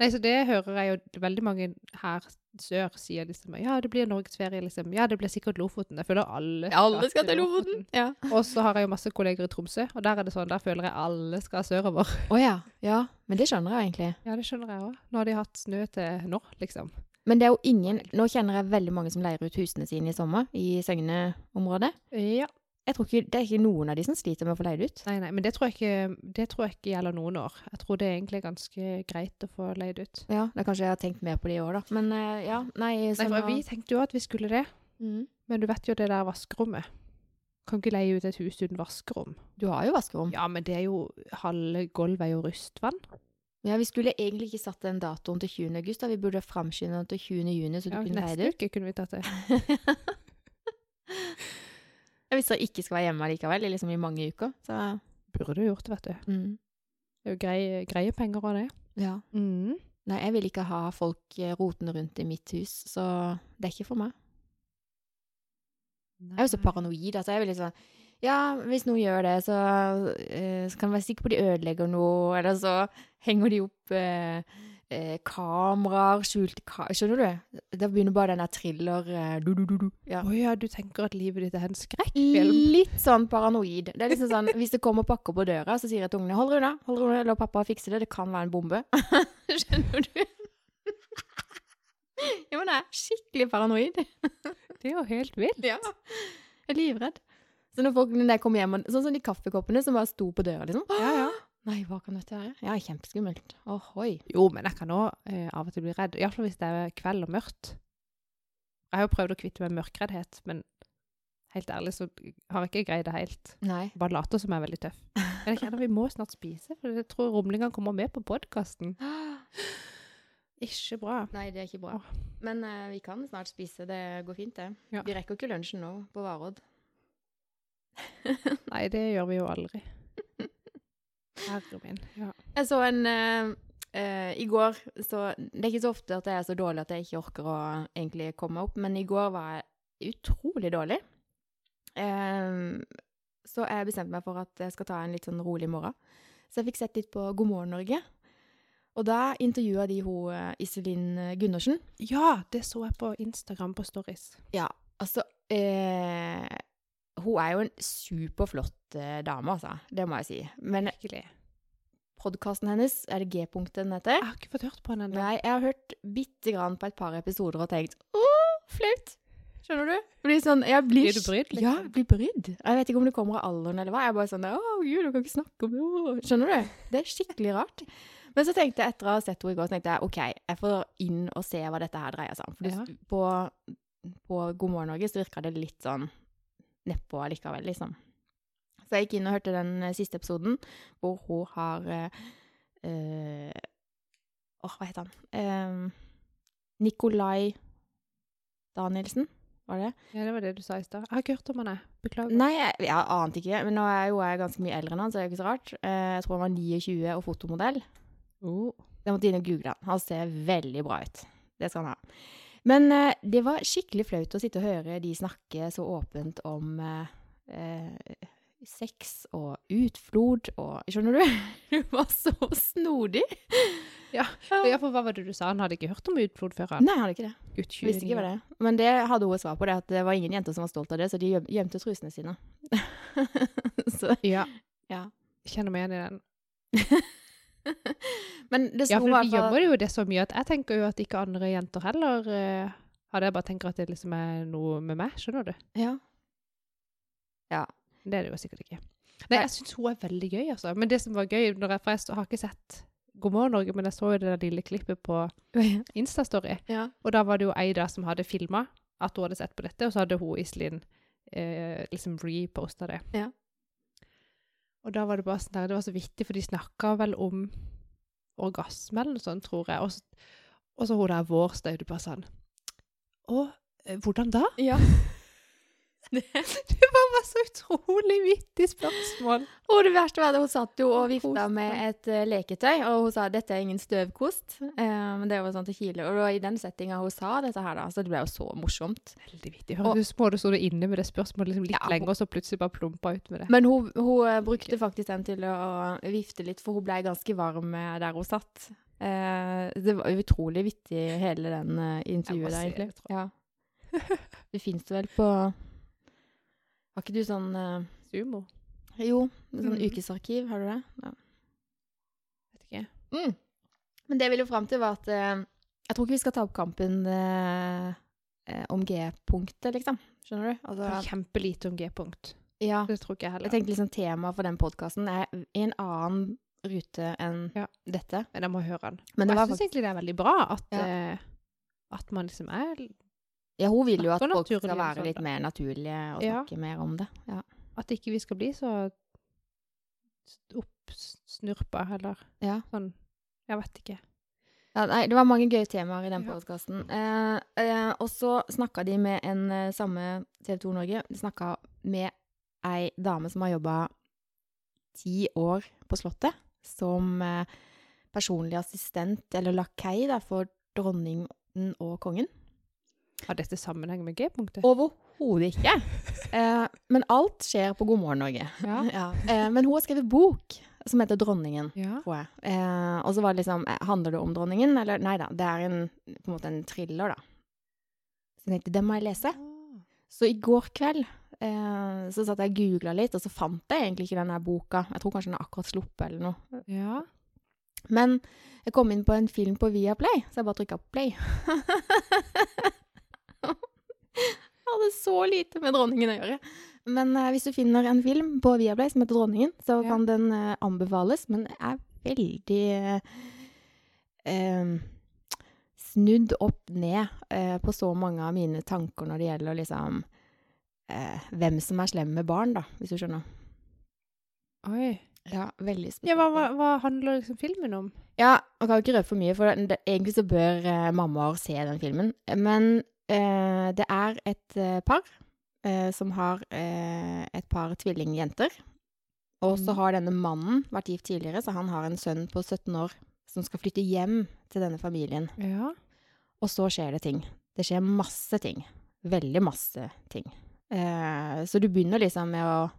Nei, så det hører jeg jo veldig mange her sør sier liksom Ja, det blir norgesferie, liksom. Ja, det blir sikkert Lofoten. Jeg føler alle skal til Ja. Og så har jeg jo masse kolleger i Tromsø, og der er det sånn, der føler jeg alle skal sørover. Å ja. ja. Men det skjønner jeg egentlig. Ja, det skjønner jeg òg. Nå har de hatt snø til nå, liksom. Men det er jo ingen Nå kjenner jeg veldig mange som leier ut husene sine i sommer, i Søgne-området. Ja. Jeg tror ikke, Det er ikke noen av de som sliter med å få leid ut. Nei, nei, men det tror, ikke, det tror jeg ikke gjelder noen år. Jeg tror det er egentlig ganske greit å få leid ut. Ja, det er Kanskje jeg har tenkt mer på det i år, da. Men eh, ja, nei, Nei, for Vi tenkte jo at vi skulle det, mm. men du vet jo det der vaskerommet. Kan ikke leie ut et hus uten vaskerom. Du har jo vaskerom. Ja, men det er jo halve gulvet er jo rustvann. Ja, Vi skulle egentlig ikke satt den datoen til 20. august. da. Vi burde framskynde den til 20. juni, så du Ja, kunne leie neste det ut. uke kunne vi tatt det. Hvis jeg ikke skal være hjemme likevel, liksom i mange uker, så Burde du gjort det, vet du. mm. Det er jo greie, greie penger av det. Ja. Mm. Nei, jeg vil ikke ha folk eh, rotende rundt i mitt hus, så det er ikke for meg. Jeg er jo så paranoid, altså. Jeg vil liksom Ja, hvis noen gjør det, så, eh, så kan du være sikker på de ødelegger noe, eller så henger de opp eh, eh, kameraer, skjulte ka Skjønner du? Da begynner bare den der thriller eh, du, du, du, du. Ja. Oh, ja, du tenker at livet ditt er en skrekkfilm? Litt sånn paranoid. Det er liksom sånn, Hvis det kommer pakker på døra, så sier jeg til ungene 'hold dere unna', hold dere unna, la pappa fikse det. Det kan være en bombe. Skjønner du? Jo, men jeg er skikkelig paranoid. Det er jo helt vilt. Ja. Jeg er livredd. Så når folk når jeg kommer hjem, sånn som de kaffekoppene som bare sto på døra, liksom. Ja, ja. Nei, hva kan dette være? Ja, kjempeskummelt. Ohoi. Jo, men jeg kan òg eh, av og til bli redd. Iallfall hvis det er kveld og mørkt. Jeg har jo prøvd å kvitte meg med mørkreddhet, men helt ærlig så har jeg ikke greid det helt. Nei. Bare later som jeg er veldig tøff. Men jeg kjenner vi må snart spise, for jeg tror rumlingene kommer med på podkasten. Ikke bra. Nei, det er ikke bra. Men eh, vi kan snart spise. Det går fint, det. Ja. Vi rekker ikke lunsjen nå på Varodd. Nei, det gjør vi jo aldri. Herre min. Ja. Jeg så en uh, uh, I går så Det er ikke så ofte at jeg er så dårlig at jeg ikke orker å egentlig komme opp, men i går var jeg utrolig dårlig. Uh, så jeg bestemte meg for at jeg skal ta en litt sånn rolig morgen. Så jeg fikk sett litt på God morgen Norge. Og da intervjua de hun Iselin Gundersen. ja, det så jeg på Instagram på Stories. Ja, altså eh, Hun er jo en superflott eh, dame, altså. Det må jeg si. Men Virkelig. podkasten hennes, er det G-punktet den heter? Jeg har ikke fått hørt på den ennå. Nei, jeg har hørt bitte grann på et par episoder og tenkt Å, flaut! Skjønner du? Blir sånn, jeg blir, Blir du brydd, liksom? Ja, blir brydd. Jeg vet ikke om det kommer av alderen eller hva. Jeg er bare sånn Å, gud, du kan ikke snakke om det. Åh. Skjønner du? Det er skikkelig rart. Men så tenkte jeg etter å ha sett henne i går, så tenkte jeg OK, jeg får inn og se hva dette her dreier seg om. For Ja. på, på God morgen Norge så virka det litt sånn nedpå allikevel, liksom. Så jeg gikk inn og hørte den eh, siste episoden hvor hun har eh, Åh, hva heter han? Uh, Nikolai Danielsen, var det? Ja, det var det du sa i stad. Jeg har ikke hørt om han, jeg. Beklager. Nei, jeg, jeg ante ikke. Men nå er jo jeg ganske mye eldre enn han, så det er jo ikke så rart. Uh, jeg tror han var 29 og fotomodell. Oh. Jeg måtte inn og google han. Han ser veldig bra ut. Det skal han ha. Men eh, det var skikkelig flaut å sitte og høre de snakke så åpent om eh, sex og utflod og Skjønner du? Du var så snodig. Ja. ja, for hva var det du sa? Han hadde ikke hørt om utflod før han? Nei, han hadde ikke det. Utkjøring. Visste ikke hva det er. Men det hadde hun svar på, det at det var ingen jenter som var stolt av det, så de gjemte trusene sine. så, Ja. Ja. Kjenner meg igjen i den. Men det Ja, for vi gjemmer gjør jo det så mye at jeg tenker jo at ikke andre jenter heller uh, hadde jeg bare tenker at det liksom er noe med meg, skjønner du? Ja. ja. Det er det jo sikkert ikke. Nei. jeg syns hun er veldig gøy, altså. Men det som var gøy, når jeg, for jeg har ikke sett God morgen Norge, men jeg så jo det der lille klippet på Instastory. ja. Og da var det jo ei da som hadde filma at hun hadde sett på dette, og så hadde hun Iselin eh, liksom reposta det. Ja. Og da var det bare sånn der, det var så vittig, for de snakka vel om orgasme eller noe sånt, tror jeg. Og så, og så hun der vår støyde bare sånn Å, eh, hvordan da? ja. Det var bare så utrolig vittig spørsmål. Og det verste var at hun satt jo og vifta med et uh, leketøy, og hun sa dette er ingen støvkost. Men det var sånn til Kile. Og var i den settinga hun sa dette her, da. Så det ble jo så morsomt. Veldig vittig. Høres ut som du sto inne med det spørsmålet liksom litt Ja, lenger, og så plutselig bare plumpa ut med det. Men hun, hun eh, brukte faktisk den til å vifte litt, for hun ble ganske varm der hun satt. Uh, det var utrolig vittig, hele den uh, intervjuet der, egentlig. det, Ja. Det fins vel på Har ikke du sånn uh, Sumo. Jo, sånn Mm. ukesarkiv, har du det? Ja. Vet ikke. Mm. Men det jeg ville fram til, var at uh, jeg tror ikke vi skal ta opp kampen eh, om G-punktet, liksom. Skjønner du? Altså, Kjempelite om G-punkt. ja. Det tror ikke jeg heller. Jeg tenkte liksom temaet for den podkasten er i en annen rute enn Ja. dette. Men jeg må høre den. Men det jeg syns faktisk egentlig det er veldig bra at, Ja. at man liksom er Ja, hun vil jo at folk skal være litt mer naturlige og Ja. snakke mer om det. Ja. At ikke vi skal bli så oppsnurpa, eller ja. sånn Jeg vet ikke. Ja, nei, det var mange gøye temaer i den Ja. podkasten. Eh, eh, og så snakka de med en eh, samme TV 2 Norge. De snakka med ei dame som har jobba ti år på Slottet som eh, personlig assistent, eller lakei, for dronningen og kongen. Har dette sammenheng med G-punktet? Overhodet ikke. Eh, men alt skjer på God morgen Norge. Ja. Eh, men hun har skrevet bok som heter Dronningen, Ja. tror jeg. Eh, og så var det liksom eh, Handler det om dronningen, eller Nei da, det er en, på en måte en thriller, da. Så jeg tenkte, den må jeg lese. Så i går kveld eh, så satt jeg og googla litt, og så fant jeg egentlig ikke denne boka. Jeg tror kanskje den er akkurat sluppet eller noe. Ja. Men jeg kom inn på en film på Viaplay, så jeg bare trykka på play. Hadde så lite med dronningen å gjøre. Men uh, hvis du finner en film på Viaplay som heter 'Dronningen', så Ja. kan den uh, anbefales. Men det er veldig uh, snudd opp ned på så mange av mine tanker når det gjelder liksom hvem som er slem med barn, da, hvis du skjønner. Oi. Ja, veldig Ja, hva, hva, hva handler liksom filmen om? Ja, man kan ikke røpe for mye, for det, det, egentlig så bør eh, mammaer se den filmen. Men det er et eh, par eh, som har eh, et par tvillingjenter. Og så Mm. har denne mannen vært gift tidligere, så han har en sønn på 17 år som skal flytte hjem til denne familien. Ja. Og så skjer det ting. Det skjer masse ting. Veldig masse ting. Eh, så du begynner liksom med å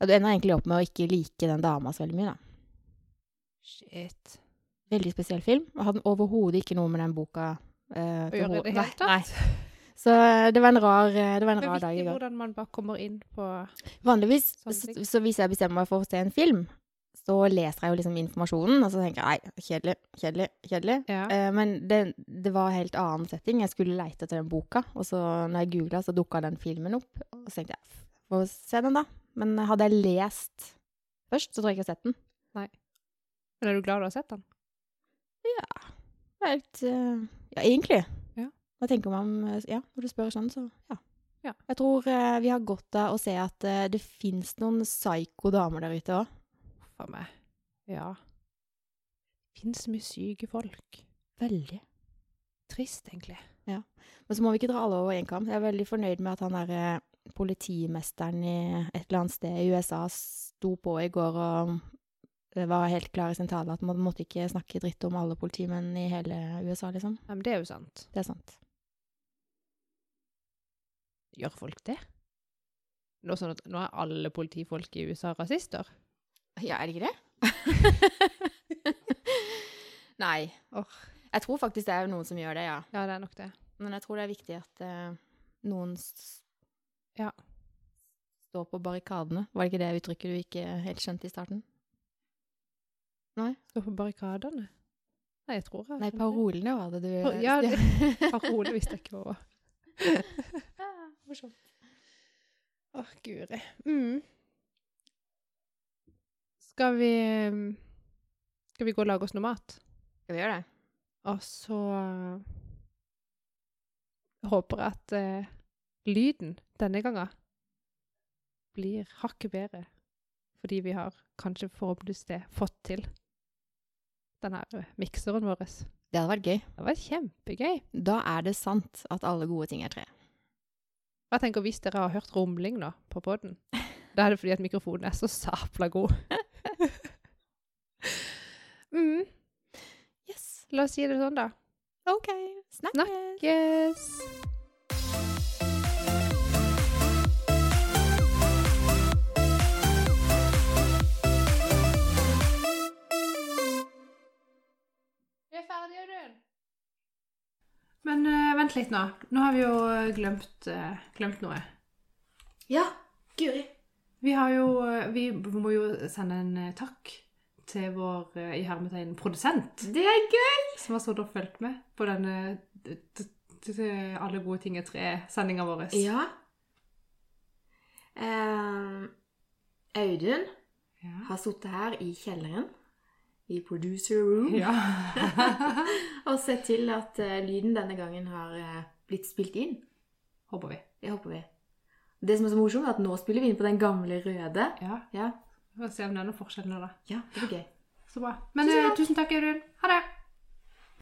Ja, du ender egentlig opp med å ikke like den dama så veldig mye, da. Shit. Veldig spesiell film. Og hadde overhodet ikke noe med den boka eh, Å gjøre i det hele tatt? nei. Så eh, det var en rar, eh, det var en rar dag i viktig går. hvordan man bare kommer inn på Vanligvis, så, så hvis jeg bestemmer meg for å se en film, så leser jeg jo liksom informasjonen, og så tenker jeg nei, kjedelig, kjedelig, kjedelig. Ja. Eh, men det, det var helt annen setting. Jeg skulle leite etter den boka, og så når jeg googla, så dukka den filmen opp. Og så tenkte jeg få se den, da. Men hadde jeg lest først, så tror jeg ikke jeg har sett den. Nei. Men er du glad du har sett den? Helt eh, Ja, egentlig. Ja. Tenker man om eh, Ja, når du spør sånn, så ja. Ja. Jeg tror eh, vi har godt av å se at det fins noen psyko damer der ute òg. Uff a meg. Ja. Det finnes mye syke folk. Veldig. Trist, egentlig. Ja. Men så må vi ikke dra alle over én kam. Jeg er veldig fornøyd med at han der eh, politimesteren i et eller annet sted i USA sto på i går og var helt klar i sin tale at man måtte ikke snakke dritt om alle politimenn i hele USA, liksom. Ja, men det er jo sant. Det er sant. Gjør folk det? Nå, sånn at, nå er alle politifolk i USA rasister? Ja, er det ikke det? Nei. Oh. Jeg tror faktisk det er noen som gjør det, ja. Ja, det er nok det. Men jeg tror det er viktig at uh, noen s Ja. står på barrikadene. Var det ikke det uttrykket du ikke helt skjønte i starten? Nei? Stå på barrikadene? Nei, jeg tror jeg Nei, parolene var det du Ja, det- Parole visste jeg ikke hva var. Morsomt. Å, guri. Mm. Skal vi Skal vi gå og lage oss noe mat? Skal vi gjøre det? Og så håper jeg at eh, lyden denne gangen blir hakket bedre. Fordi vi har kanskje forhåpentligvis det fått til den her eh, mikseren vår. Det hadde vært gøy. Det var kjempegøy. Da er det sant at alle gode ting er tre. Jeg tenker Hvis dere har hørt rumling nå på poden, da er det fordi at mikrofonen er så sapla god. mm, Yes. la oss si det sånn, da. OK. Snakkes. Yes. Er Audun. Men uh, vent litt nå. Nå har vi jo eh, glemt, uh, glemt noe. Ja, Guri. Vi har jo Vi må jo sende en takk til vår i hermetegn produsent, Det er gøy! som har stått og fulgt med på denne Alle gode ting er tre-sendinga vår. Ja. Audun Ja. har sittet her i kjelleren, i producer room, ja. og sett til at eh, lyden denne gangen har eh, blitt spilt inn. Håper vi. Det håper vi. Det som er så morsomt, er at nå spiller vi inn på den gamle røde. Ja. Ja, Vi får se om det er noen forskjell nå, da. ja det blir gøy. Så bra. Men Tusen eh, takk. tusen takk, Audun. Ha det.